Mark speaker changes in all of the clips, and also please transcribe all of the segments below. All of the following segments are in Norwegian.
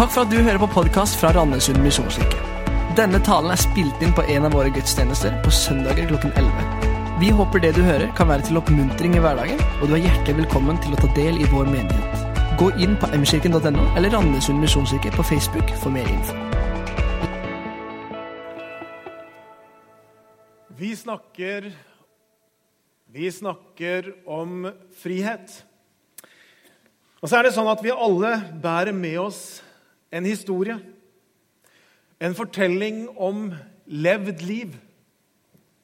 Speaker 1: Takk for at du hører på podkast fra Randesund misjonskirke. Denne talen er spilt inn på en av våre gudstjenester på søndager klokken 11. Vi håper det du hører, kan være til oppmuntring i hverdagen, og du er hjertelig velkommen til å ta del i vår menighet. Gå inn på mkirken.no eller Randesund misjonskirke på Facebook for mer info.
Speaker 2: Vi snakker, vi snakker om frihet. Og så er det sånn at vi alle bærer med oss en historie. En fortelling om levd liv.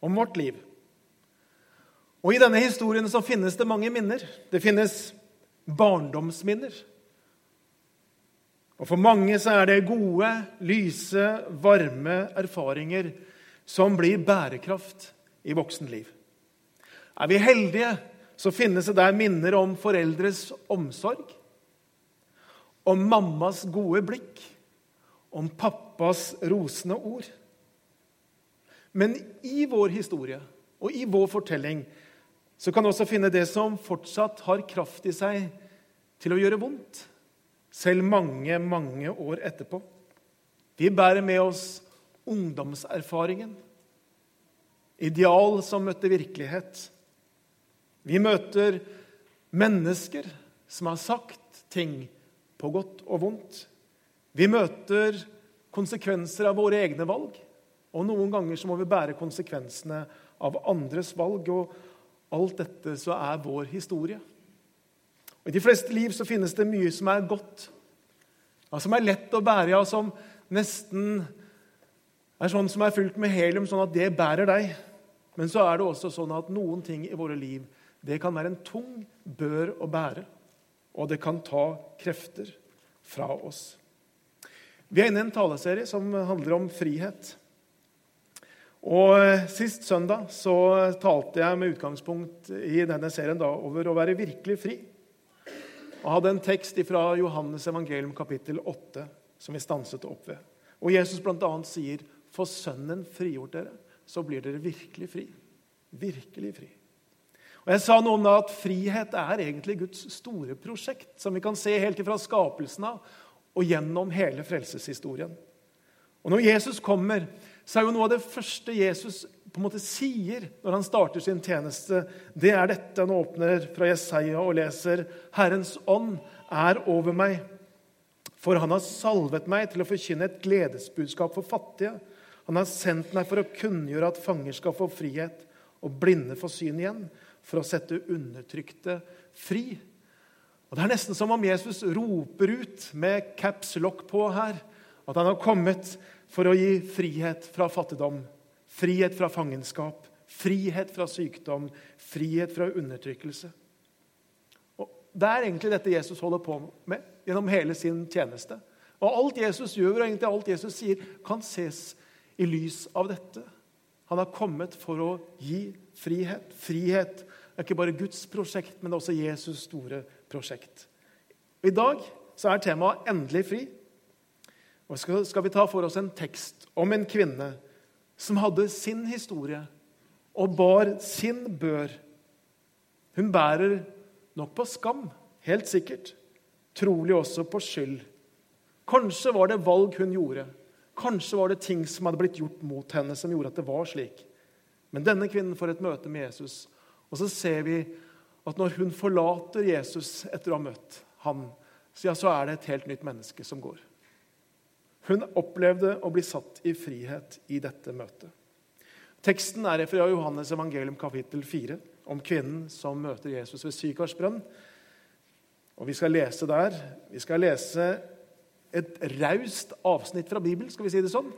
Speaker 2: Om vårt liv. Og i denne historien så finnes det mange minner. Det finnes barndomsminner. Og for mange så er det gode, lyse, varme erfaringer som blir bærekraft i voksenliv. Er vi heldige, så finnes det der minner om foreldres omsorg, om mammas gode blikk, om pappas rosende ord. Men i vår historie og i vår fortelling så kan vi også finne det som fortsatt har kraft i seg til å gjøre vondt, selv mange, mange år etterpå. Vi bærer med oss ungdomserfaringen, ideal som møtte virkelighet. Vi møter mennesker som har sagt ting på godt og vondt. Vi møter konsekvenser av våre egne valg, og noen ganger så må vi bære konsekvensene av andres valg. og Alt dette så er vår historie. Og I de fleste liv så finnes det mye som er godt, ja, som er lett å bære, ja, som nesten er sånn som er fylt med helium, sånn at det bærer deg. Men så er det også sånn at noen ting i våre liv det kan være en tung bør å bære, og det kan ta krefter fra oss. Vi er inne i en taleserie som handler om frihet. Og Sist søndag så talte jeg med utgangspunkt i denne serien da, over å være virkelig fri. Og hadde en tekst fra Johannes evangelium kapittel 8 som vi stanset opp ved. Og Jesus bl.a. sier, 'For Sønnen frigjort dere, så blir dere virkelig fri.' Virkelig fri. Og Jeg sa noe om at frihet er egentlig Guds store prosjekt, som vi kan se helt fra skapelsen av og gjennom hele frelseshistorien. Og Når Jesus kommer, så er jo noe av det første Jesus på en måte sier når han starter sin tjeneste, det er dette. Han åpner fra Jesaja og leser Herrens ånd er over meg, for han har salvet meg til å forkynne et gledesbudskap for fattige. Han har sendt meg for å kunngjøre at fanger skal få frihet, og blinde få syn igjen, for å sette undertrykte fri. Og Det er nesten som om Jesus roper ut med caps lock på her at han har kommet for å gi frihet fra fattigdom, frihet fra fangenskap, frihet fra sykdom, frihet fra undertrykkelse. Og Det er egentlig dette Jesus holder på med gjennom hele sin tjeneste. Og Alt Jesus gjør, og egentlig alt Jesus sier, kan ses i lys av dette. Han har kommet for å gi frihet. Frihet er ikke bare Guds prosjekt, men også Jesus' store prosjekt. I dag så er temaet 'endelig fri'. Og skal, skal vi ta for oss en tekst om en kvinne som hadde sin historie og bar sin bør. Hun bærer nok på skam, helt sikkert. Trolig også på skyld. Kanskje var det valg hun gjorde. Kanskje var det ting som hadde blitt gjort mot henne, som gjorde at det var slik. Men denne kvinnen får et møte med Jesus og så ser vi at når hun forlater Jesus etter å ha møtt ham, så er det et helt nytt menneske som går. Hun opplevde å bli satt i frihet i dette møtet. Teksten er fra Johannes evangelium kapittel 4 om kvinnen som møter Jesus ved Sykarsbrønn. Og Vi skal lese der. Vi skal lese et raust avsnitt fra Bibelen, skal vi si det sånn.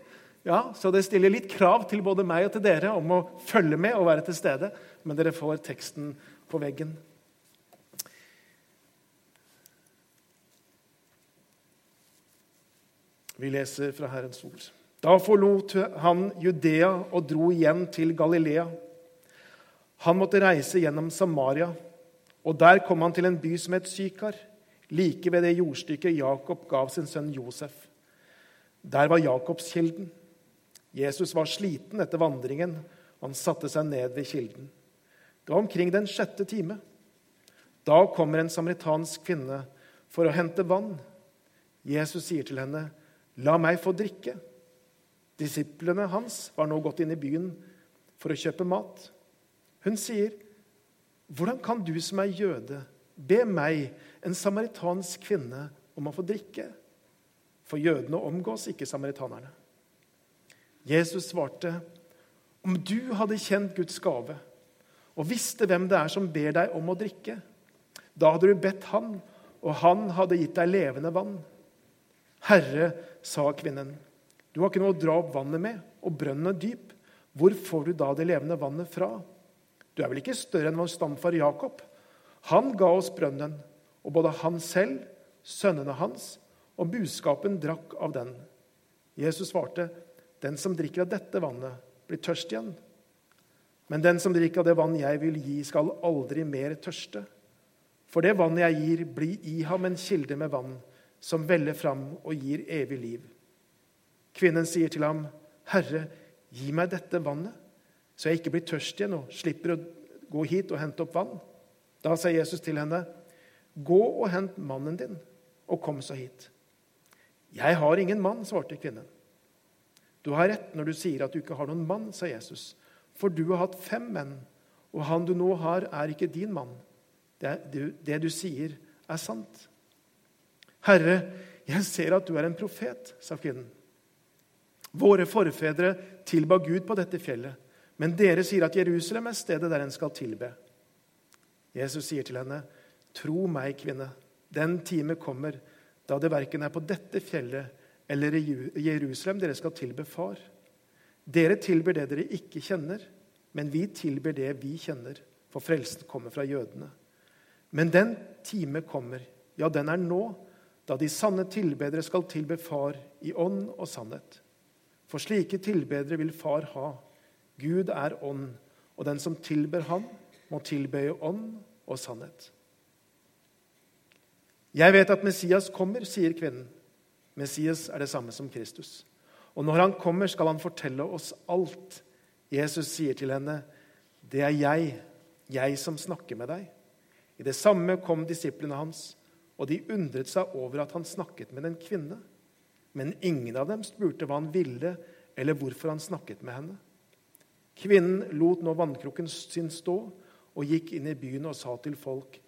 Speaker 2: Ja, Så det stiller litt krav til både meg og til dere om å følge med og være til stede. Men dere får teksten på veggen. Vi leser fra Herrens ord. Da forlot han Judea og dro igjen til Galilea. Han måtte reise gjennom Samaria, og der kom han til en by som het Sykar, like ved det jordstykket Jakob gav sin sønn Josef. Der var Jakobskilden. Jesus var sliten etter vandringen, og han satte seg ned ved kilden. Det var omkring den sjette time. Da kommer en samaritansk kvinne for å hente vann. Jesus sier til henne, 'La meg få drikke.' Disiplene hans var nå gått inn i byen for å kjøpe mat. Hun sier, 'Hvordan kan du som er jøde, be meg, en samaritansk kvinne, om å få drikke?' For jødene omgås ikke samaritanerne. Jesus svarte, 'Om du hadde kjent Guds gave' og visste hvem det er som ber deg om å drikke, da hadde du bedt han, og han hadde gitt deg levende vann. Herre, sa kvinnen, du har ikke noe å dra opp vannet med, og brønnen er dyp. Hvor får du da det levende vannet fra? Du er vel ikke større enn vår stamfar Jakob? Han ga oss brønnen, og både han selv, sønnene hans og buskapen drakk av den. Jesus svarte, den som drikker av dette vannet, blir tørst igjen. Men den som drikker av det vann jeg vil gi, skal aldri mer tørste. For det vannet jeg gir, blir i ham en kilde med vann som veller fram og gir evig liv. Kvinnen sier til ham, 'Herre, gi meg dette vannet, så jeg ikke blir tørst igjen og slipper å gå hit og hente opp vann.' Da sa Jesus til henne, 'Gå og hent mannen din, og kom så hit.' 'Jeg har ingen mann', svarte kvinnen. 'Du har rett når du sier at du ikke har noen mann', sa Jesus. 'For du har hatt fem menn, og han du nå har, er ikke din mann.' Det du, det du sier, er sant. 'Herre, jeg ser at du er en profet', sa kvinnen. Våre forfedre tilba Gud på dette fjellet, men dere sier at Jerusalem er stedet der en skal tilbe. Jesus sier til henne, 'Tro meg, kvinne, den time kommer da det verken er på dette fjellet eller Jerusalem dere skal tilbe Far.' Dere tilber det dere ikke kjenner, men vi tilber det vi kjenner, for frelsen kommer fra jødene. Men den time kommer, ja, den er nå, da de sanne tilbedere skal tilbe Far i ånd og sannhet. For slike tilbedere vil Far ha. Gud er ånd, og den som tilber ham, må tilbe i ånd og sannhet. Jeg vet at Messias kommer, sier kvinnen. Messias er det samme som Kristus. Og når han kommer, skal han fortelle oss alt. Jesus sier til henne, 'Det er jeg, jeg som snakker med deg.' I det samme kom disiplene hans og de undret seg over at han snakket med en kvinne. Men ingen av dem spurte hva han ville, eller hvorfor han snakket med henne. Kvinnen lot nå vannkrukken sin stå og gikk inn i byen og sa til folk.: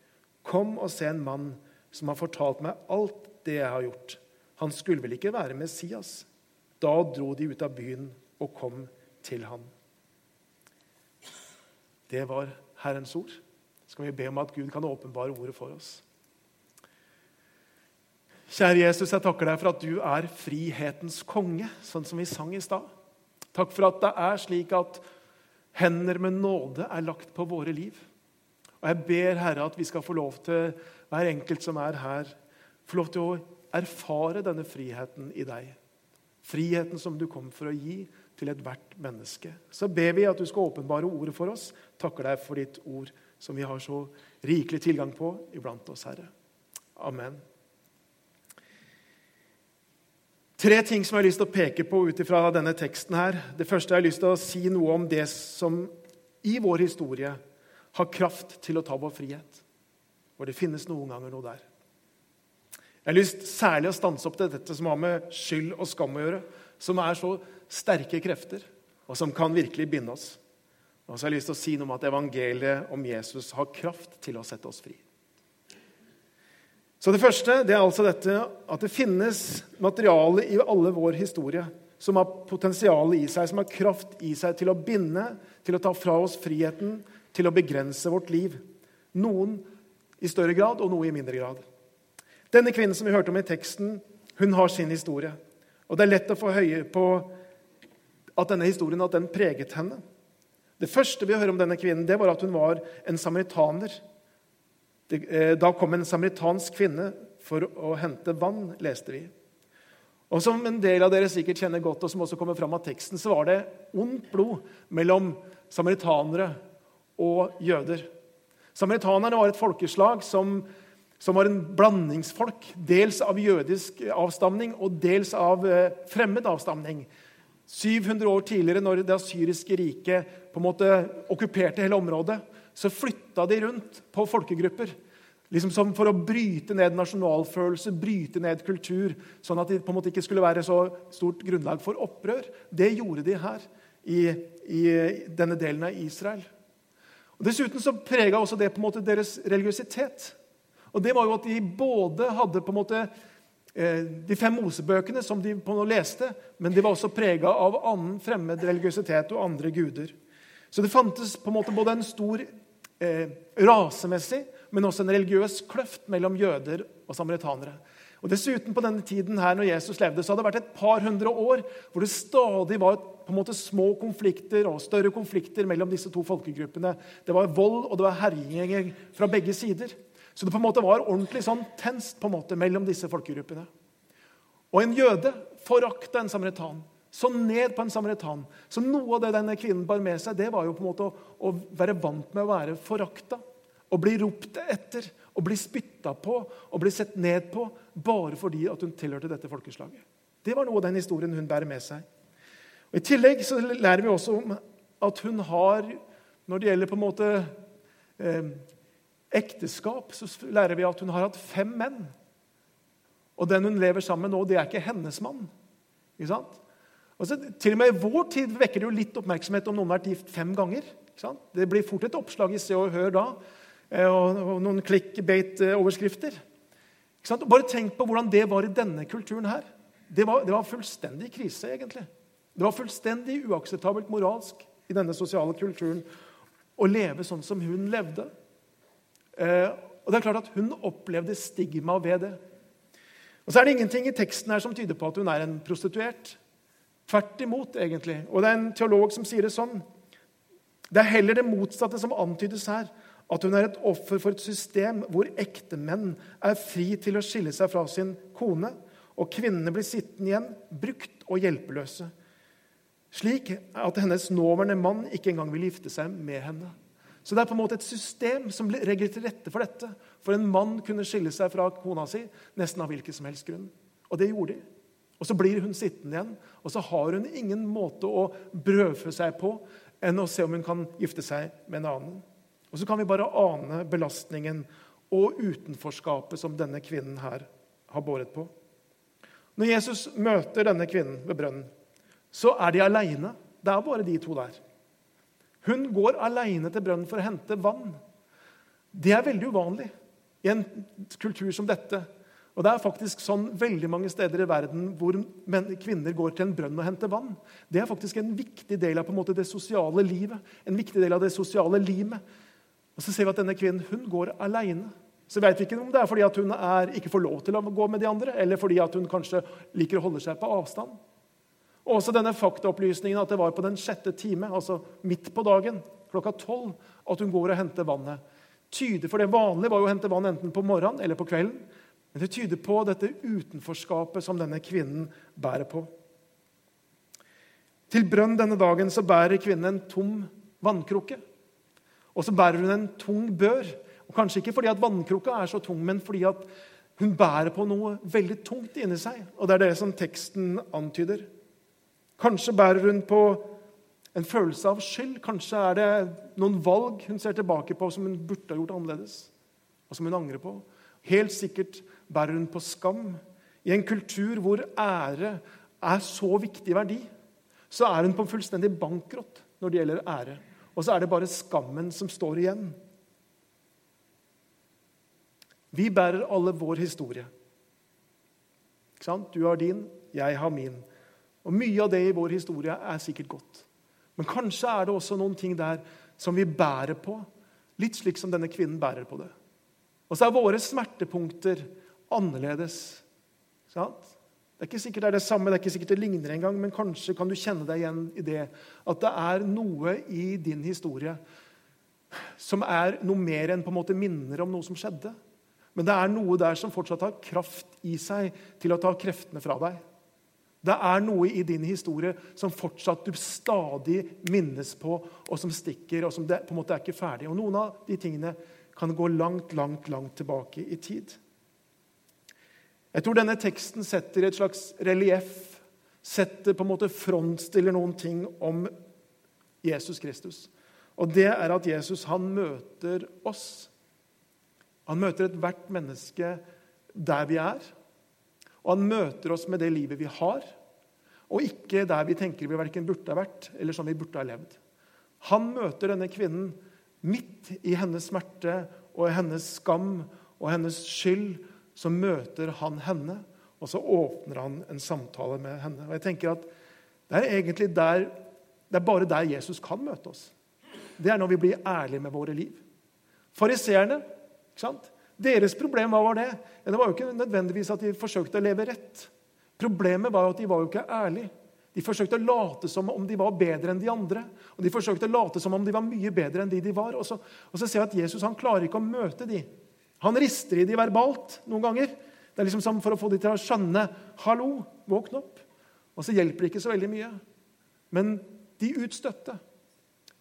Speaker 2: Kom og se en mann som har fortalt meg alt det jeg har gjort. Han skulle vel ikke være Messias? Da dro de ut av byen og kom til ham. Det var Herrens ord. Skal vi be om at Gud kan åpenbare ordet for oss. Kjære Jesus, jeg takker deg for at du er frihetens konge, sånn som vi sang i stad. Takk for at det er slik at hender med nåde er lagt på våre liv. Og jeg ber Herre at vi skal få lov til, hver enkelt som er her, få lov til å erfare denne friheten i deg. Friheten som du kom for å gi til ethvert menneske. Så ber vi at du skal åpenbare ordet for oss. Takker deg for ditt ord, som vi har så rikelig tilgang på iblant oss, Herre. Amen. Tre ting som jeg har lyst til å peke på ut ifra denne teksten. her. Det første jeg har lyst til å si noe om det som i vår historie har kraft til å ta vår frihet. For det finnes noen ganger noe der. Jeg har lyst særlig å stanse opp til dette som har med skyld og skam å gjøre. Som er så sterke krefter, og som kan virkelig binde oss. Og så har jeg lyst til å si noe om at evangeliet om Jesus har kraft til å sette oss fri. Så Det første det er altså dette at det finnes materiale i alle vår historie som har potensial i seg, som har kraft i seg til å binde, til å ta fra oss friheten, til å begrense vårt liv. Noen i større grad og noe i mindre grad. Denne kvinnen som vi hørte om i teksten, hun har sin historie. Og Det er lett å få høye på at denne historien at den preget henne. Det første vi hører om denne kvinnen, det var at hun var en samaritaner. Eh, da kom en samaritansk kvinne for å hente vann, leste vi. Og Som en del av dere sikkert kjenner godt, og som også kommer fram av teksten, så var det ondt blod mellom samaritanere og jøder. Samaritanerne var et folkeslag som, som var en blandingsfolk. Dels av jødisk avstamning og dels av eh, fremmed avstamning. 700 år tidligere, når det asyriske riket på en måte okkuperte hele området, så flytta de rundt på folkegrupper. Liksom som For å bryte ned nasjonalfølelse, bryte ned kultur, sånn at det på en måte ikke skulle være så stort grunnlag for opprør. Det gjorde de her i, i denne delen av Israel. Og Dessuten så prega også det på en måte deres religiøsitet. Og det var jo at De både hadde på en måte eh, de fem Mosebøkene som de på noe leste, men de var også prega av annen fremmed religiøsitet og andre guder. Så det fantes på en måte både en stor eh, rasemessig men også en religiøs kløft mellom jøder og samaritanere. Og Dessuten på denne tiden her når Jesus levde, så hadde det vært et par hundre år hvor det stadig var på en måte små konflikter og større konflikter mellom disse to folkegruppene. Det var vold og det var herjinger fra begge sider. Så det på en måte var ordentlig sånn tenst på en måte mellom disse folkegruppene. Og en jøde forakta en samaritan. Så ned på en samaritan. Så noe av det denne kvinnen bar med seg, det var jo på en måte å, å være vant med å være forakta og bli ropt etter og bli spytta på og bli sett ned på bare fordi at hun tilhørte dette folkeslaget. Det var noe av den historien hun bærer med seg. Og I tillegg så lærer vi også om at hun har, når det gjelder på en måte eh, ekteskap, så lærer vi at hun har hatt fem menn. Og den hun lever sammen med nå, det er ikke hennes mann. Ikke sant? Og så, til og med i vår tid vekker det jo litt oppmerksomhet om noen har vært gift fem ganger. Ikke sant? Det blir fort et oppslag i Se og Hør da. og, og noen clickbait-overskrifter. Bare tenk på hvordan det var i denne kulturen her. Det var, det var, fullstendig krise, egentlig. Det var fullstendig uakseptabelt moralsk i denne sosiale kulturen å leve sånn som hun levde. Eh, og det er klart at Hun opplevde stigma ved det. Og så er det ingenting i teksten her som tyder på at hun er en prostituert. Tvert imot, egentlig. Og det er en teolog som sier det sånn. Det er heller det motsatte som antydes her. At hun er et offer for et system hvor ektemenn er fri til å skille seg fra sin kone, og kvinnene blir sittende igjen brukt og hjelpeløse. Slik at hennes nåværende mann ikke engang vil gifte seg med henne. Så det er på en måte et system som legger til rette for dette. For en mann kunne skille seg fra kona si nesten av hvilken som helst grunn. Og det gjorde de. Og Så blir hun sittende igjen, og så har hun ingen måte å brødfø seg på enn å se om hun kan gifte seg med en annen. Og så kan vi bare ane belastningen og utenforskapet som denne kvinnen her har båret på. Når Jesus møter denne kvinnen ved brønnen, så er de aleine. Det er bare de to der. Hun går aleine til brønnen for å hente vann. Det er veldig uvanlig i en kultur som dette. Og Det er faktisk sånn veldig mange steder i verden hvor kvinner går til en brønn og henter vann. Det er faktisk en viktig del av måte det sosiale livet, en viktig del av det sosiale limet. Og Så ser vi at denne kvinnen hun går alene. Så vet vi ikke om det er fordi hun er, ikke får lov til å gå med de andre, eller fordi hun kanskje liker å holde seg på avstand. Og også denne faktaopplysningen at det var på den sjette time, altså midt på dagen, klokka tolv, at hun går og henter vannet. Tyder, for Det vanlige var jo å hente vann enten på morgenen eller på kvelden. Men det tyder på dette utenforskapet som denne kvinnen bærer på. Til brønn denne dagen så bærer kvinnen en tom vannkrukke. Og så bærer hun en tung bør. Og Kanskje ikke fordi at vannkrukka er så tung, men fordi at hun bærer på noe veldig tungt inni seg. Og det er det som teksten antyder. Kanskje bærer hun på en følelse av skyld. Kanskje er det noen valg hun ser tilbake på som hun burde ha gjort annerledes, og som hun angrer på. Helt sikkert bærer hun på skam. I en kultur hvor ære er så viktig verdi, så er hun på fullstendig bankrott når det gjelder ære. Og så er det bare skammen som står igjen. Vi bærer alle vår historie. Du har din, jeg har min. Og Mye av det i vår historie er sikkert godt. Men kanskje er det også noen ting der som vi bærer på, litt slik som denne kvinnen bærer på det. Og så er våre smertepunkter annerledes. Sant? Det er ikke sikkert det er det samme, det er ikke sikkert det ligner engang, men kanskje kan du kjenne deg igjen i det. At det er noe i din historie som er noe mer enn på en måte minner om noe som skjedde. Men det er noe der som fortsatt har kraft i seg til å ta kreftene fra deg. Det er noe i din historie som fortsatt du stadig minnes på, og som stikker, og som det, på en måte er ikke ferdig. Og Noen av de tingene kan gå langt, langt, langt tilbake i tid. Jeg tror denne teksten setter et slags relieff, setter på en måte frontstiller noen ting om Jesus Kristus. Og det er at Jesus han møter oss Han møter ethvert menneske der vi er. Og han møter oss med det livet vi har, og ikke der vi tenker vi verken burde ha vært, eller som vi burde ha levd. Han møter denne kvinnen midt i hennes smerte og hennes skam og hennes skyld. Så møter han henne, og så åpner han en samtale med henne. Og jeg tenker at Det er egentlig der, det er bare der Jesus kan møte oss. Det er når vi blir ærlige med våre liv. Fariseerne deres problem hva var det? Ja, det var jo ikke nødvendigvis at de forsøkte å leve rett. Problemet var jo at de var jo ikke ærlige. De forsøkte å late som om de var bedre enn de andre. Og de forsøkte å late som om de var mye bedre enn de de var. Og så, og så ser jeg at Jesus han klarer ikke å møte de. Han rister i de verbalt noen ganger. Det er liksom som for å få de til å skjønne 'Hallo, våkn opp.' Og så hjelper det ikke så veldig mye. Men de utstøtte,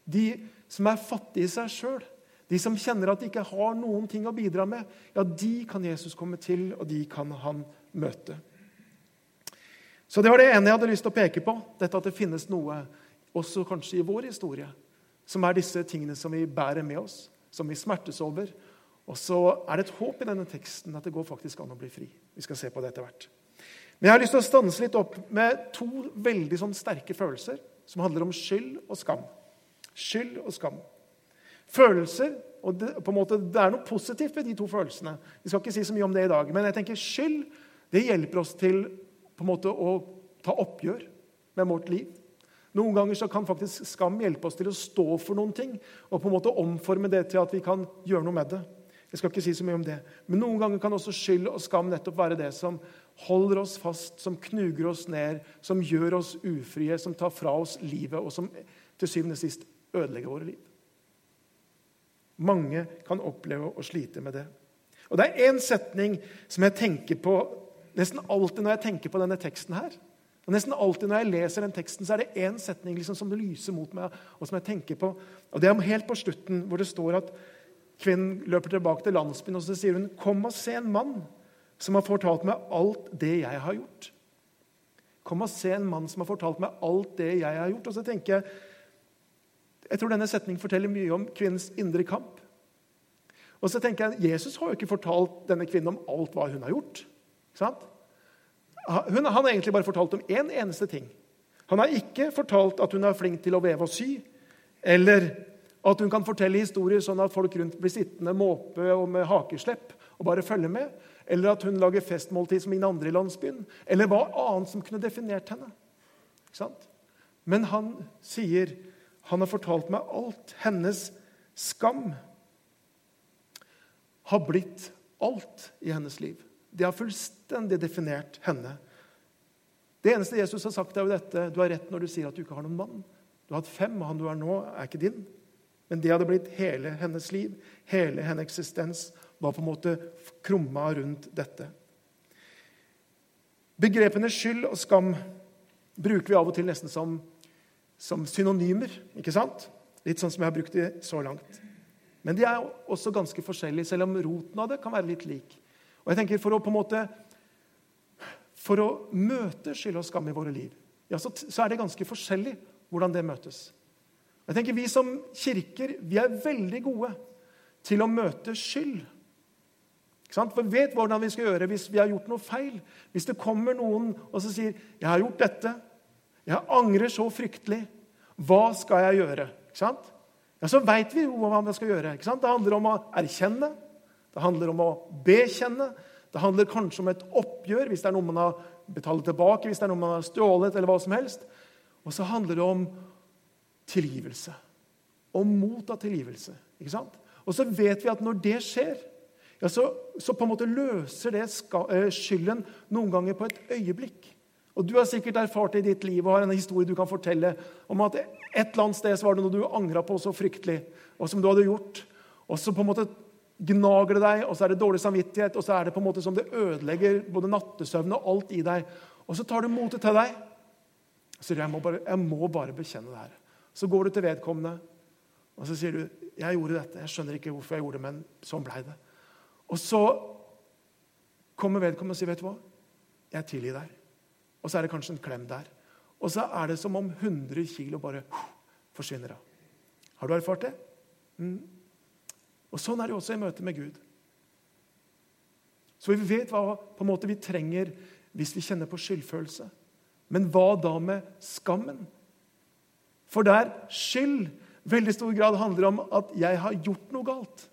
Speaker 2: de som er fattige i seg sjøl, de som kjenner at de ikke har noen ting å bidra med, ja, de kan Jesus komme til, og de kan han møte. Så Det var det ene jeg hadde lyst til å peke på. Dette At det finnes noe, også kanskje i vår historie, som er disse tingene som vi bærer med oss, som vi smertes over. Og så er det et håp i denne teksten at det går faktisk an å bli fri. Vi skal se på det etter hvert. Men jeg har lyst til å stanse litt opp med to veldig sånn sterke følelser som handler om skyld og skam. Skyld og skam. Følelser og det, på en måte, det er noe positivt ved de to følelsene. Vi skal ikke si så mye om det i dag, men jeg tenker skyld det hjelper oss til på en måte å ta oppgjør med vårt liv. Noen ganger så kan faktisk skam hjelpe oss til å stå for noen ting og på en måte omforme det til at vi kan gjøre noe med det. Jeg skal ikke si så mye om det. Men noen ganger kan også skyld og skam nettopp være det som holder oss fast, som knuger oss ned, som gjør oss ufrie, som tar fra oss livet, og som til syvende og sist ødelegger våre liv. Mange kan oppleve å slite med det. Og Det er én setning som jeg tenker på nesten alltid når jeg tenker på denne teksten. her. Og Nesten alltid når jeg leser den teksten, så er det én setning liksom som lyser mot meg. og som jeg tenker på. Og Det er helt på slutten, hvor det står at kvinnen løper tilbake til landsbyen og så sier hun, 'Kom og se en mann som har fortalt meg alt det jeg har gjort.' Kom og se en mann som har fortalt meg alt det jeg har gjort. Og så tenker jeg, jeg tror denne setningen forteller mye om kvinnens indre kamp. Og så tenker jeg, Jesus har jo ikke fortalt denne kvinnen om alt hva hun har gjort. Hun, han har egentlig bare fortalt om én en eneste ting. Han har ikke fortalt at hun er flink til å veve og sy, eller at hun kan fortelle historier sånn at folk rundt blir sittende måpe og med hakeslepp og bare følge med, eller at hun lager festmåltid som ingen andre i landsbyen, eller hva annet som kunne definert henne. Men han sier han har fortalt meg alt. Hennes skam har blitt alt i hennes liv. Det har fullstendig definert henne. Det eneste Jesus har sagt, er jo dette Du har rett når du sier at du ikke har noen mann. Du har hatt fem, og han du er nå, er ikke din. Men det hadde blitt hele hennes liv. Hele hennes eksistens var på en måte krumma rundt dette. Begrepene skyld og skam bruker vi av og til nesten som som synonymer. ikke sant? Litt sånn som jeg har brukt det så langt. Men de er også ganske forskjellige, selv om roten av det kan være litt lik. Og jeg tenker For å på en måte, for å møte skyld og skam i våre liv, ja, så, så er det ganske forskjellig hvordan det møtes. Jeg tenker Vi som kirker vi er veldig gode til å møte skyld. For Vi vet hvordan vi skal gjøre hvis vi har gjort noe feil. Hvis det kommer noen og så sier 'Jeg har gjort dette. Jeg angrer så fryktelig. Hva skal jeg gjøre? Ja, Så veit vi jo hva vi skal gjøre. Det handler om å erkjenne, det handler om å bekjenne. Det handler kanskje om et oppgjør hvis det er noe man har betalt tilbake, hvis det er noe man har stjålet, eller hva som helst. Og så handler det om tilgivelse. Om mot av tilgivelse. Ikke sant? Og så vet vi at når det skjer, ja, så, så på en måte løser det eh, skylden noen ganger på et øyeblikk. Og Du har sikkert erfart det i ditt liv og har en historie du kan fortelle om at et eller annet sted så var det noe du angra på så fryktelig, og som du hadde gjort. Og så på en måte gnager det deg, og så er det dårlig samvittighet, og så er det på en måte som det ødelegger både nattesøvn og alt i deg. Og så tar du motet til deg og sier jeg må, bare, jeg må bare bekjenne det her. Så går du til vedkommende, og så sier du jeg gjorde dette. Jeg skjønner ikke hvorfor jeg gjorde det, men sånn blei det. Og så kommer vedkommende og sier, 'Vet du hva? Jeg tilgir deg.' Og så er det kanskje en klem der. Og så er det som om 100 kilo bare forsvinner av. Har du erfart det? Mm. Og Sånn er det også i møte med Gud. Så vi vet hva på en måte vi trenger hvis vi kjenner på skyldfølelse. Men hva da med skammen? For der skyld veldig stor grad handler om at jeg har gjort noe galt,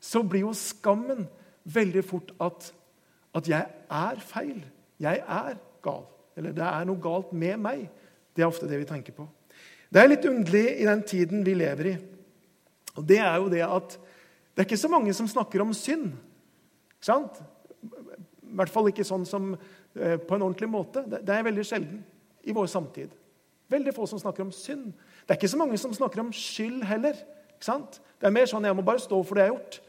Speaker 2: så blir jo skammen veldig fort at, at jeg er feil. Jeg er gal. Eller det er noe galt med meg. Det er ofte det vi tenker på. Det er litt underlig i den tiden vi lever i. Og det er jo det at det er ikke så mange som snakker om synd. Ikke sant? I hvert fall ikke sånn som eh, på en ordentlig måte. Det er veldig sjelden i vår samtid. Veldig få som snakker om synd. Det er ikke så mange som snakker om skyld heller. Ikke sant? Det er mer sånn jeg må bare stå for det jeg har gjort.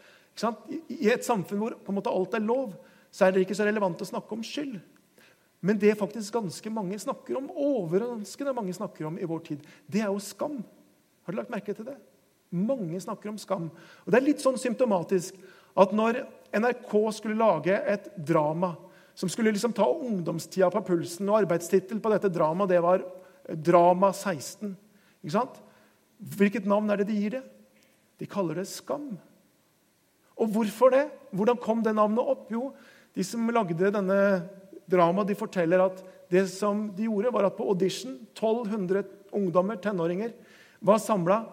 Speaker 2: I et samfunn hvor på en måte alt er lov, så er det ikke så relevant å snakke om skyld. Men det faktisk ganske mange snakker om, overraskende mange snakker om i vår tid, det er jo skam. Har du lagt merke til det? Mange snakker om skam. Og Det er litt sånn symptomatisk at når NRK skulle lage et drama som skulle liksom ta ungdomstida på pulsen, og arbeidstittel på dette dramaet det var Drama 16 ikke sant? Hvilket navn er det de gir det? De kaller det Skam. Og hvorfor det? Hvordan kom det navnet opp? Jo, de som lagde denne dramaet, de forteller at det som de gjorde, var at på audition 1200 ungdommer, tenåringer, var samla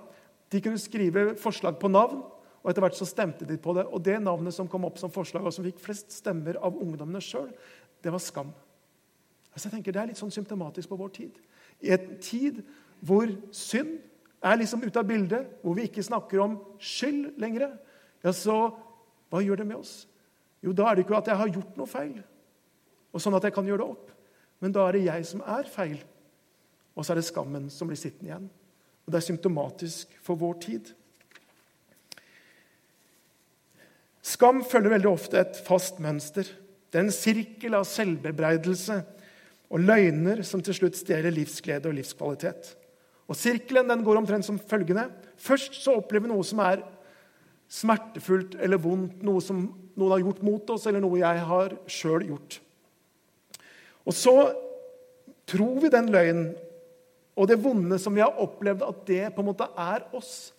Speaker 2: de kunne skrive forslag på navn, og etter hvert så stemte de på det. Og det navnet som kom opp som forslag, og som fikk flest stemmer av ungdommene sjøl, det var Skam. Altså jeg tenker Det er litt sånn symptomatisk på vår tid. I en tid hvor synd er liksom ute av bildet, hvor vi ikke snakker om skyld lenger, ja, så hva gjør det med oss? Jo, da er det ikke at jeg har gjort noe feil, og sånn at jeg kan gjøre det opp. Men da er det jeg som er feil, og så er det skammen som blir sittende igjen. Og Det er symptomatisk for vår tid. Skam følger veldig ofte et fast mønster. Det er en sirkel av selvbebreidelse og løgner som til slutt stjeler livsglede og livskvalitet. Og Sirkelen den går omtrent som følgende. Først så opplever vi noe som er smertefullt eller vondt, noe som noen har gjort mot oss, eller noe jeg har sjøl gjort. Og så tror vi den løgnen og det vonde som vi har opplevd, at det på en måte er oss.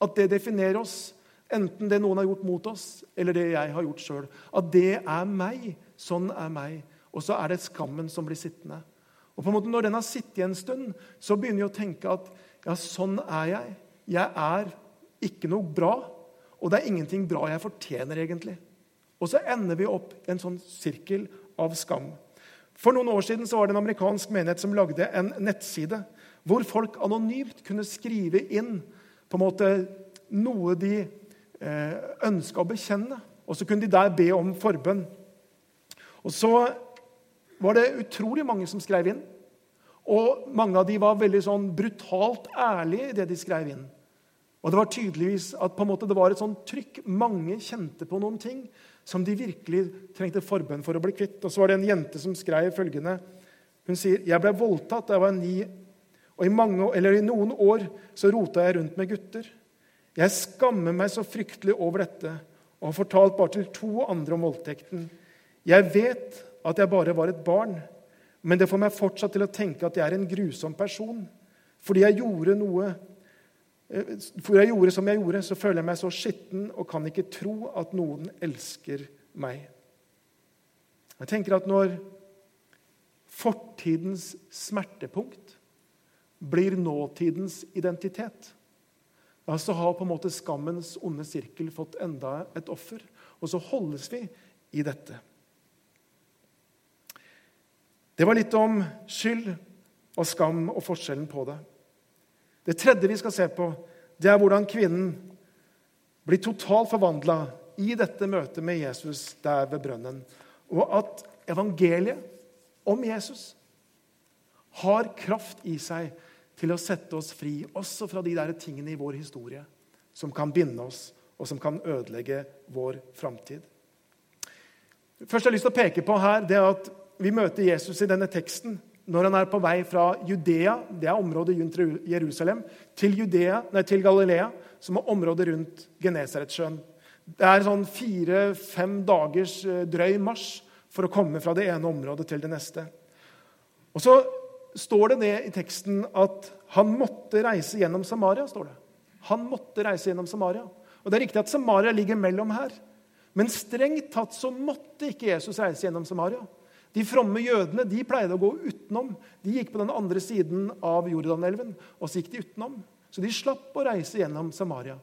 Speaker 2: At det definerer oss. Enten det noen har gjort mot oss, eller det jeg har gjort sjøl. At det er meg. Sånn er meg. Og så er det skammen som blir sittende. Og på en måte Når den har sittet en stund, så begynner vi å tenke at ja, sånn er jeg. Jeg er ikke noe bra, og det er ingenting bra jeg fortjener, egentlig. Og så ender vi opp i en sånn sirkel av skam. For noen år siden var det en amerikansk menighet som lagde en nettside hvor folk anonymt kunne skrive inn på en måte noe de eh, ønska å bekjenne. Og så kunne de der be om forbønn. Og så var det utrolig mange som skrev inn. Og mange av de var veldig sånn brutalt ærlige i det de skrev inn. Og det var tydeligvis at måte det var et sånt trykk. Mange kjente på noen ting som de virkelig trengte forbønn for å bli kvitt. Og så var det en jente som skrev følgende. Hun sier jeg ble voldtatt da jeg var ni, og i, mange, i noen år så rota jeg rundt med gutter. Jeg skammer meg så fryktelig over dette og har fortalt bare til to andre om voldtekten. Jeg vet at jeg bare var et barn, men det får meg fortsatt til å tenke at jeg er en grusom person. Fordi jeg gjorde noe for jeg gjorde som jeg gjorde, så føler jeg meg så skitten og kan ikke tro at noen elsker meg. Jeg tenker at når fortidens smertepunkt blir nåtidens identitet, da så har på en måte skammens onde sirkel fått enda et offer. Og så holdes vi i dette. Det var litt om skyld og skam og forskjellen på det. Det tredje vi skal se på, det er hvordan kvinnen blir totalt forvandla i dette møtet med Jesus der ved brønnen. Og at evangeliet om Jesus har kraft i seg til å sette oss fri, også fra de der tingene i vår historie som kan binde oss, og som kan ødelegge vår framtid. Først har jeg lyst til å peke på her, det at vi møter Jesus i denne teksten når han er på vei fra Judea, det er området rundt Jerusalem, til, Judea, nei, til Galilea, som er området rundt Genesaretsjøen. Det er sånn fire-fem dagers eh, drøy marsj for å komme fra det ene området til det neste. Og Så står det det i teksten at han måtte reise gjennom Samaria. står det. Han måtte reise gjennom Samaria. Og Det er riktig at Samaria ligger mellom her. Men strengt tatt så måtte ikke Jesus reise gjennom Samaria. De fromme jødene de pleide å gå utenom. De gikk på den andre siden av Jordanelven. og Så gikk de utenom. Så de slapp å reise gjennom Samaria.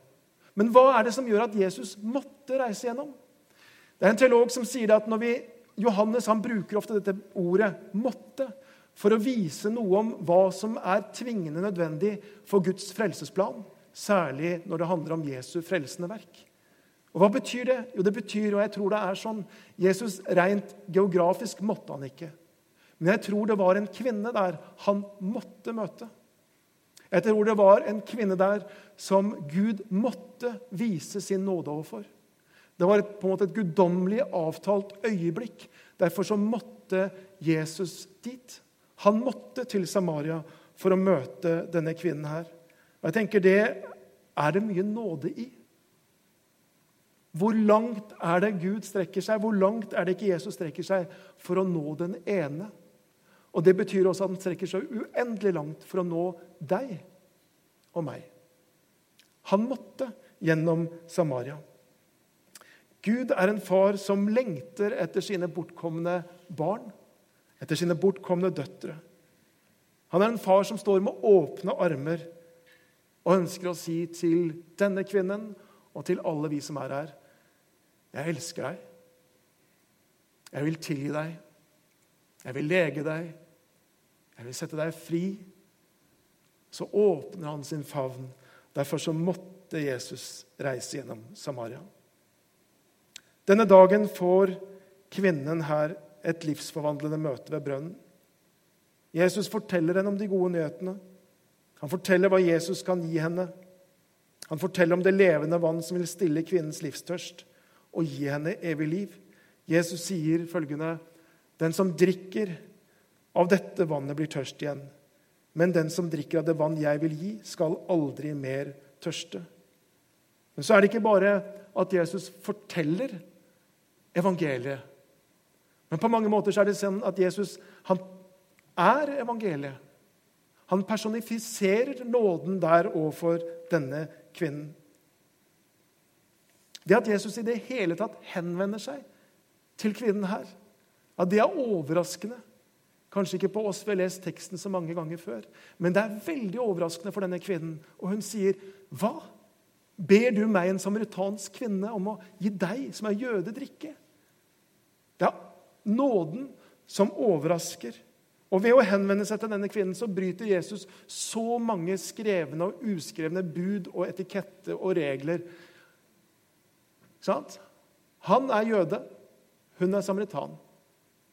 Speaker 2: Men hva er det som gjør at Jesus måtte reise gjennom? Det er en teolog som sier at vi, Johannes han bruker ofte dette ordet 'måtte' for å vise noe om hva som er tvingende nødvendig for Guds frelsesplan, særlig når det handler om Jesu frelsende verk. Og Hva betyr det? Jo, det betyr, og jeg tror det er sånn Jesus rent geografisk måtte han ikke. Men jeg tror det var en kvinne der han måtte møte. Jeg tror det var en kvinne der som Gud måtte vise sin nåde overfor. Det var et, på en måte et guddommelig avtalt øyeblikk. Derfor så måtte Jesus dit. Han måtte til Samaria for å møte denne kvinnen her. Og jeg tenker Det er det mye nåde i. Hvor langt er det Gud strekker seg? Hvor langt er det ikke Jesus strekker seg for å nå den ene? Og Det betyr også at han strekker seg uendelig langt for å nå deg og meg. Han måtte gjennom Samaria. Gud er en far som lengter etter sine bortkomne barn, etter sine bortkomne døtre. Han er en far som står med åpne armer og ønsker å si til denne kvinnen og til alle vi som er her 'Jeg elsker deg. Jeg vil tilgi deg. Jeg vil lege deg. Jeg vil sette deg fri.' Så åpner han sin favn. Derfor så måtte Jesus reise gjennom Samaria. Denne dagen får kvinnen her et livsforvandlende møte ved brønnen. Jesus forteller henne om de gode nyhetene. Han forteller hva Jesus kan gi henne. Han forteller om det levende vann som vil stille kvinnens livstørst og gi henne evig liv. Jesus sier følgende.: Den som drikker av dette vannet, blir tørst igjen. Men den som drikker av det vann jeg vil gi, skal aldri mer tørste. Men så er det ikke bare at Jesus forteller evangeliet. Men på mange måter er det sånn at Jesus er evangeliet. Han personifiserer nåden der overfor denne kvinnen. Det at Jesus i det hele tatt henvender seg til kvinnen her, ja, det er overraskende. Kanskje ikke på oss, vi har lest teksten så mange ganger før. Men det er veldig overraskende for denne kvinnen. Og hun sier, 'Hva? Ber du meg, en samaritansk kvinne, om å gi deg, som er jøde, drikke?' Det er nåden som overrasker. Og Ved å henvende seg til denne kvinnen så bryter Jesus så mange skrevne og uskrevne bud og etikette og regler Sant? Han er jøde, hun er samaritan.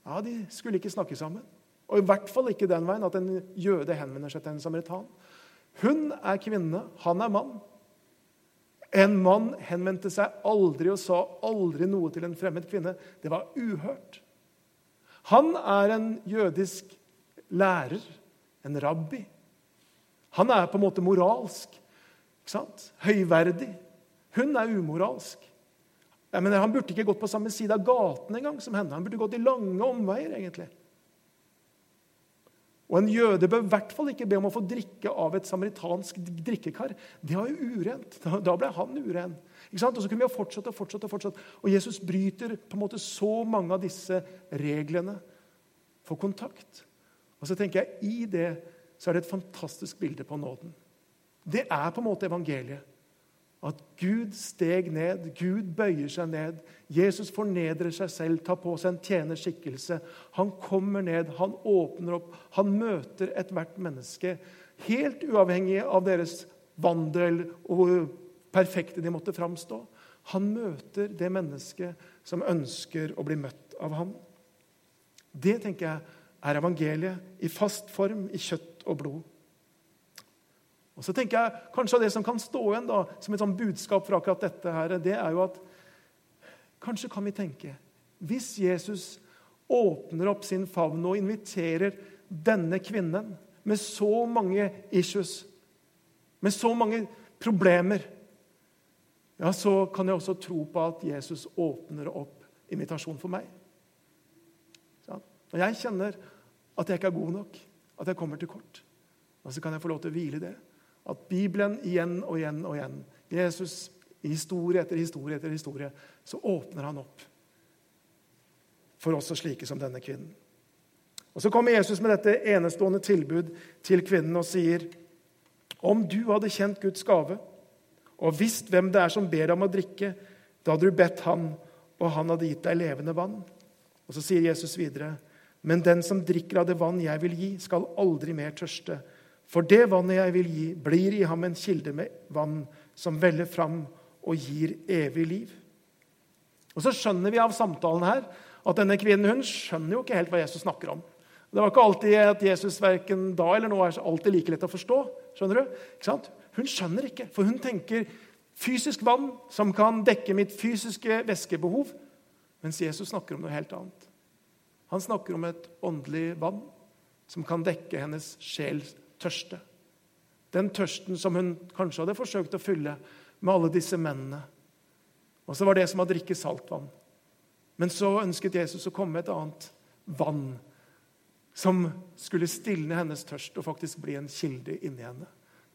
Speaker 2: Ja, De skulle ikke snakke sammen. Og i hvert fall ikke den veien at en jøde henvender seg til en samaritan. Hun er kvinne, han er mann. En mann henvendte seg aldri og sa aldri noe til en fremmed kvinne. Det var uhørt. Han er en jødisk lærer, en rabbi. Han er på en måte moralsk, ikke sant? høyverdig. Hun er umoralsk. Ja, men Han burde ikke gått på samme side av gaten engang som henne. Han burde gått i lange omveier. egentlig. Og En jøde bør i hvert fall ikke be om å få drikke av et samaritansk drikkekar. Det var jo urent. Da ble han uren. Ikke sant? Og så kunne vi ha fortsatt og fortsatt. Og fortsatt. Og Jesus bryter på en måte så mange av disse reglene for kontakt. Og så tenker jeg, I det så er det et fantastisk bilde på nåden. Det er på en måte evangeliet. At Gud steg ned, Gud bøyer seg ned. Jesus fornedrer seg selv, tar på seg en tjenerskikkelse. Han kommer ned, han åpner opp, han møter ethvert menneske. Helt uavhengig av deres vandel og hvor perfekte de måtte framstå. Han møter det mennesket som ønsker å bli møtt av ham. Det tenker jeg er evangeliet i fast form, i kjøtt og blod. Og så tenker jeg Kanskje det som kan stå igjen da, som et sånt budskap for akkurat dette, her, det er jo at Kanskje kan vi tenke Hvis Jesus åpner opp sin favn og inviterer denne kvinnen med så mange issues, med så mange problemer, ja, så kan jeg også tro på at Jesus åpner opp invitasjon for meg. Når jeg kjenner at jeg ikke er god nok, at jeg kommer til kort, så kan jeg få lov til å hvile i det. At Bibelen igjen og igjen og igjen, Jesus i historie etter historie etter historie, så åpner han opp for oss og slike som denne kvinnen. Og Så kommer Jesus med dette enestående tilbud til kvinnen og sier om du hadde kjent Guds gave og visst hvem det er som ber deg om å drikke, da hadde du bedt han, og han hadde gitt deg levende vann. Og Så sier Jesus videre.: Men den som drikker av det vann jeg vil gi, skal aldri mer tørste. For det vannet jeg vil gi, blir i ham en kilde med vann som veller fram og gir evig liv. Og Så skjønner vi av samtalen her at denne kvinnen hun skjønner jo ikke helt hva Jesus snakker om. Det var ikke alltid at Jesus verken da eller nå er alltid like lett å forstå. skjønner du? Hun skjønner ikke, for hun tenker fysisk vann som kan dekke mitt fysiske væskebehov, mens Jesus snakker om noe helt annet. Han snakker om et åndelig vann som kan dekke hennes sjels tørste. Den tørsten som hun kanskje hadde forsøkt å fylle med alle disse mennene. Og så var det som å drikke saltvann. Men så ønsket Jesus å komme med et annet vann som skulle stilne hennes tørst og faktisk bli en kilde inni henne.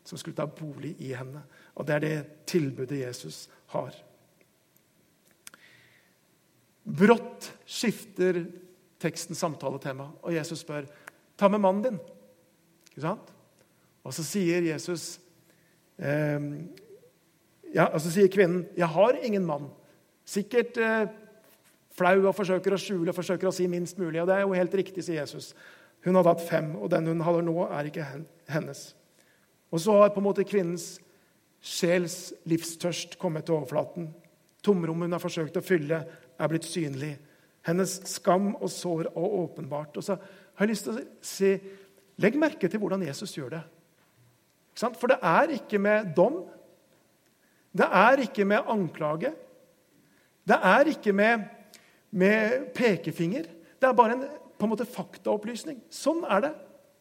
Speaker 2: Som skulle ta bolig i henne. Og det er det tilbudet Jesus har. Brått skifter teksten samtaletema, og Jesus spør ta med mannen din. Ikke sant? Og så sier Jesus eh, ja, og så sier kvinnen 'Jeg har ingen mann'. Sikkert eh, flau og forsøker å skjule og forsøker å si minst mulig. Og det er jo helt riktig, sier Jesus. Hun hadde hatt fem, og den hun har nå, er ikke hennes. Og så har på en måte kvinnens sjels livstørst kommet til overflaten. Tomrommet hun har forsøkt å fylle, er blitt synlig. Hennes skam og sår er åpenbart. Og så har jeg lyst til å si Legg merke til hvordan Jesus gjør det. For det er ikke med dom. Det er ikke med anklage. Det er ikke med med pekefinger. Det er bare en på en måte faktaopplysning. Sånn er det.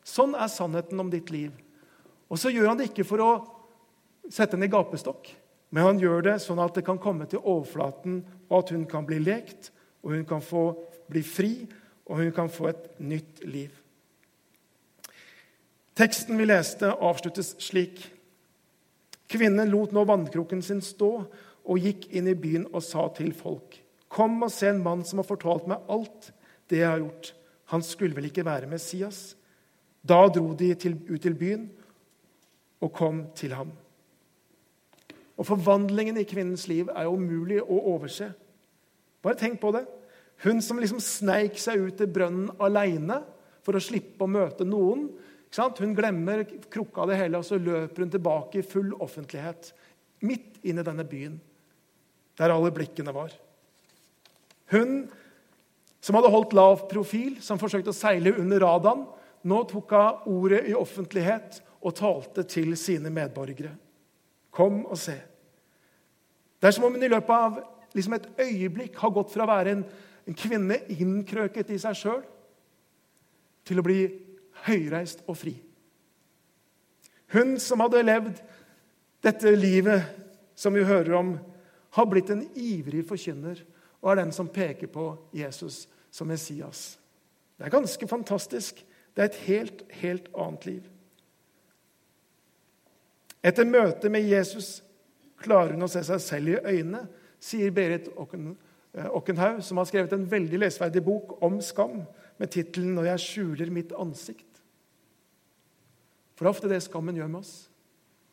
Speaker 2: Sånn er sannheten om ditt liv. Og så gjør han det ikke for å sette henne i gapestokk, men han gjør det sånn at det kan komme til overflaten, og at hun kan bli lekt, og hun kan få bli fri, og hun kan få et nytt liv. Teksten vi leste, avsluttes slik. Kvinnen lot nå vannkroken sin stå og gikk inn i byen og sa til folk.: Kom og se en mann som har fortalt meg alt det jeg har gjort. Han skulle vel ikke være Messias? Da dro de til, ut til byen og kom til ham. Og Forvandlingen i kvinnens liv er jo umulig å overse. Bare tenk på det. Hun som liksom sneik seg ut til brønnen aleine for å slippe å møte noen. Hun glemmer krukka det hele, og så løper hun tilbake i full offentlighet. Midt inn i denne byen, der alle blikkene var. Hun som hadde holdt lav profil, som forsøkte å seile under radaren, nå tok hun ordet i offentlighet og talte til sine medborgere. Kom og se. Det er som om hun i løpet av liksom et øyeblikk har gått fra å være en, en kvinne innkrøket i seg sjøl til å bli høyreist og fri. Hun som hadde levd dette livet som vi hører om, har blitt en ivrig forkynner og er den som peker på Jesus som Messias. Det er ganske fantastisk. Det er et helt, helt annet liv. Etter møtet med Jesus klarer hun å se seg selv i øynene, sier Berit eh, Okkenhaug, som har skrevet en veldig lesverdig bok om skam med tittelen 'Når jeg skjuler mitt ansikt'. For det er ofte det skammen gjør med oss.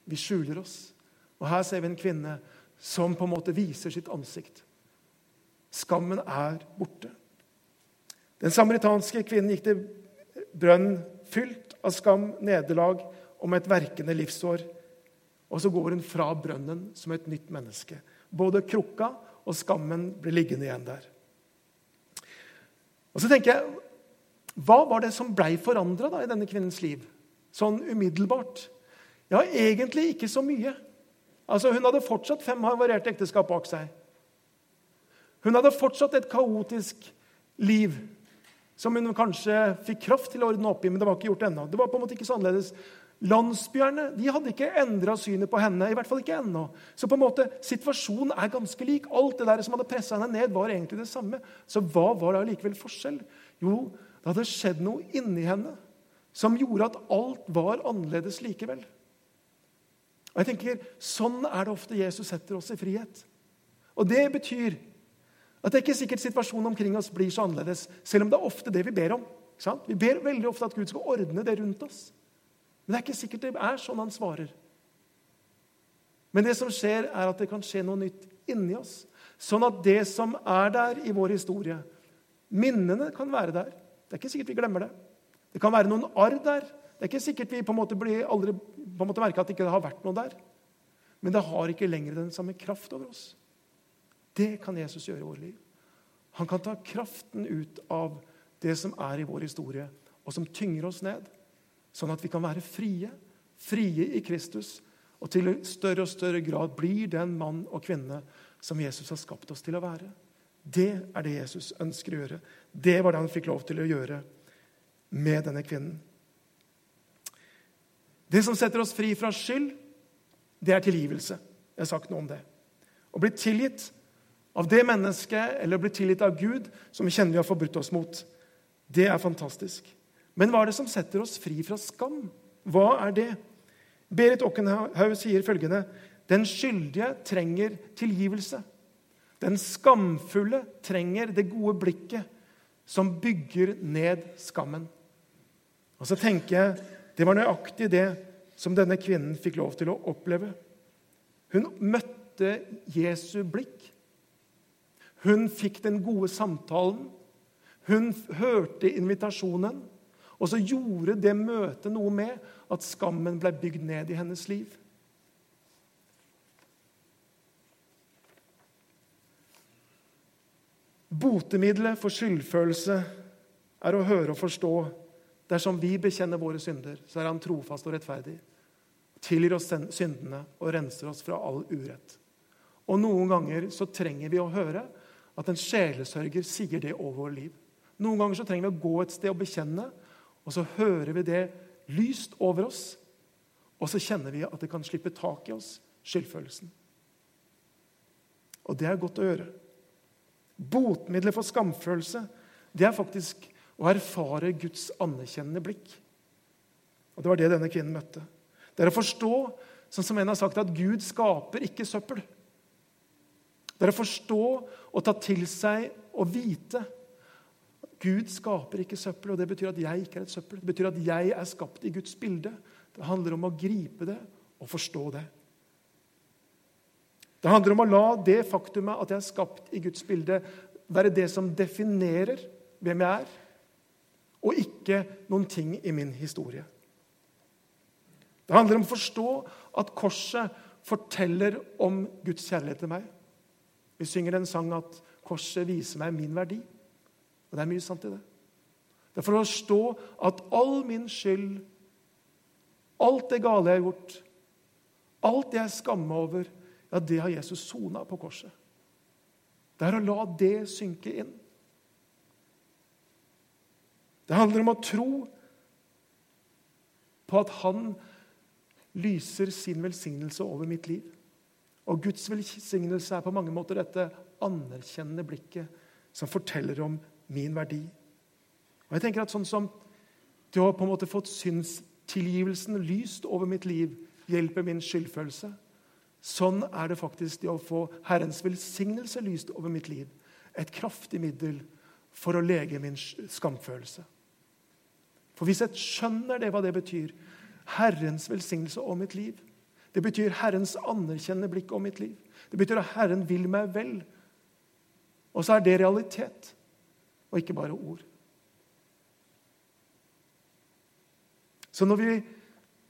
Speaker 2: Vi skjuler oss. Og Her ser vi en kvinne som på en måte viser sitt ansikt. Skammen er borte. Den samaritanske kvinnen gikk til brønnen fylt av skam, nederlag og med et verkende livsår. Og så går hun fra brønnen som et nytt menneske. Både krukka og skammen blir liggende igjen der. Og så tenker jeg, Hva var det som blei forandra i denne kvinnens liv? Sånn umiddelbart? Ja, egentlig ikke så mye. Altså, Hun hadde fortsatt fem havarerte ekteskap bak seg. Hun hadde fortsatt et kaotisk liv som hun kanskje fikk kraft til å ordne opp i, men det var ikke gjort ennå. Det var på en måte ikke så annerledes. Landsbyerne de hadde ikke endra synet på henne. i hvert fall ikke ennå. Så på en måte, situasjonen er ganske lik. Alt det der som hadde pressa henne ned, var egentlig det samme. Så hva var det likevel forskjell? Jo, det hadde skjedd noe inni henne som gjorde at alt var annerledes likevel. Og jeg tenker, Sånn er det ofte Jesus setter oss i frihet. Og det betyr At det er ikke sikkert situasjonen omkring oss blir så annerledes, selv om det er ofte det vi ber om. Vi ber veldig ofte at Gud skal ordne det rundt oss. Men det er ikke sikkert det er sånn han svarer. Men det som skjer, er at det kan skje noe nytt inni oss. Sånn at det som er der i vår historie Minnene kan være der. Det er ikke sikkert vi glemmer det. Det kan være noen arr der. Det er ikke sikkert vi på en måte blir aldri på en måte merker at det ikke har vært noe der. Men det har ikke lenger den samme kraft over oss. Det kan Jesus gjøre i vårt liv. Han kan ta kraften ut av det som er i vår historie, og som tynger oss ned. Sånn at vi kan være frie, frie i Kristus, og til større og større grad blir den mann og kvinne som Jesus har skapt oss til å være. Det er det Jesus ønsker å gjøre. Det var det han fikk lov til å gjøre med denne kvinnen. Det som setter oss fri fra skyld, det er tilgivelse. Jeg har sagt noe om det. Å bli tilgitt av det mennesket eller å bli tilgitt av Gud, som vi kjenner vi har forbrutt oss mot, det er fantastisk. Men hva er det som setter oss fri fra skam? Hva er det? Berit Okkenhaug sier følgende.: Den skyldige trenger tilgivelse. Den skamfulle trenger det gode blikket som bygger ned skammen. Og så tenker jeg det var nøyaktig det som denne kvinnen fikk lov til å oppleve. Hun møtte Jesu blikk. Hun fikk den gode samtalen. Hun hørte invitasjonen. Og så gjorde det møtet noe med at skammen ble bygd ned i hennes liv. Botemiddelet for skyldfølelse er å høre og forstå. Dersom vi bekjenner våre synder, så er han trofast og rettferdig. Tilgir oss syndene og renser oss fra all urett. Og Noen ganger så trenger vi å høre at en sjelesørger sier det over vårt liv. Noen ganger så trenger vi å gå et sted og bekjenne, og så hører vi det lyst over oss. Og så kjenner vi at det kan slippe tak i oss, skyldfølelsen. Og det er godt å gjøre. Botmiddelet for skamfølelse det er faktisk å erfare Guds anerkjennende blikk. Og Det var det denne kvinnen møtte. Det er å forstå, sånn som en har sagt, at Gud skaper ikke søppel. Det er å forstå og ta til seg og vite. Gud skaper ikke søppel, og det betyr at jeg ikke er et søppel. Det betyr at jeg er skapt i Guds bilde. Det handler om å gripe det og forstå det. Det handler om å la det faktumet at jeg er skapt i Guds bilde, være det som definerer hvem jeg er, og ikke noen ting i min historie. Det handler om å forstå at korset forteller om Guds kjærlighet til meg. Vi synger en sang at 'Korset viser meg min verdi'. Og det er mye sant i det. Det er for å forstå at all min skyld, alt det gale jeg har gjort, alt det jeg skammer over, ja, det har Jesus sona på korset. Det er å la det synke inn. Det handler om å tro på at han lyser sin velsignelse over mitt liv. Og Guds velsignelse er på mange måter dette anerkjennende blikket som forteller om min verdi. Og jeg tenker at Sånn som du har på en måte fått synstilgivelsen lyst over mitt liv, hjelper min skyldfølelse. Sånn er det faktisk det å få Herrens velsignelse lyst over mitt liv. Et kraftig middel for å lege min skamfølelse. For hvis jeg skjønner det, hva det betyr, Herrens velsignelse om mitt liv, det betyr Herrens anerkjennende blikk om mitt liv. Det betyr at Herren vil meg vel. Og så er det realitet, og ikke bare ord. Så når, vi,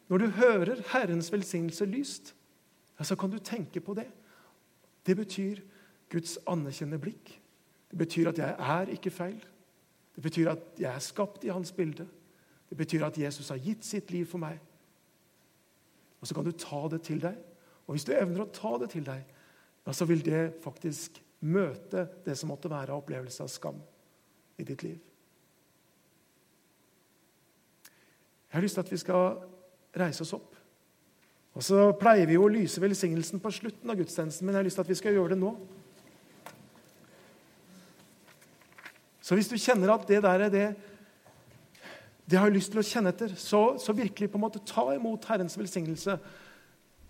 Speaker 2: når du hører Herrens velsignelse lyst, ja, så kan du tenke på det. Det betyr Guds anerkjennende blikk. Det betyr at jeg er ikke feil. Det betyr at jeg er skapt i hans bilde. Det betyr at Jesus har gitt sitt liv for meg. Og så kan du ta det til deg. Og hvis du evner å ta det til deg, ja, så vil det faktisk møte det som måtte være av opplevelse av skam i ditt liv. Jeg har lyst til at vi skal reise oss opp. Og Så pleier vi jo å lyse velsignelsen på slutten av gudstjenesten, men jeg har lyst til at vi skal gjøre det nå. Så hvis du kjenner at det der er det det har jeg lyst til å kjenne etter. Så, så virkelig på en måte ta imot Herrens velsignelse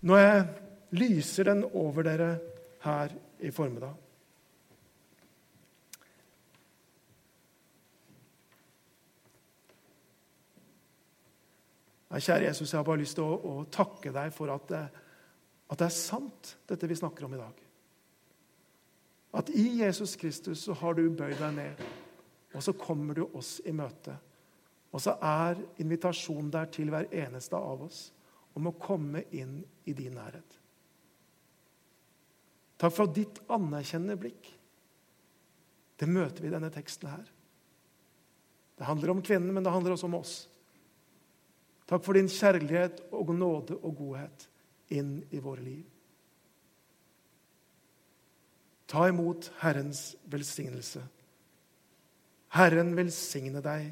Speaker 2: når jeg lyser den over dere her i formiddag. Nei, kjære Jesus, jeg har bare lyst til å, å takke deg for at det, at det, er sant, dette vi snakker om i dag. At i Jesus Kristus så har du bøyd deg ned, og så kommer du oss i møte. Og så er invitasjonen der til hver eneste av oss om å komme inn i din nærhet. Takk for ditt anerkjennende blikk. Det møter vi i denne teksten her. Det handler om kvinnen, men det handler også om oss. Takk for din kjærlighet og nåde og godhet inn i våre liv. Ta imot Herrens velsignelse. Herren velsigne deg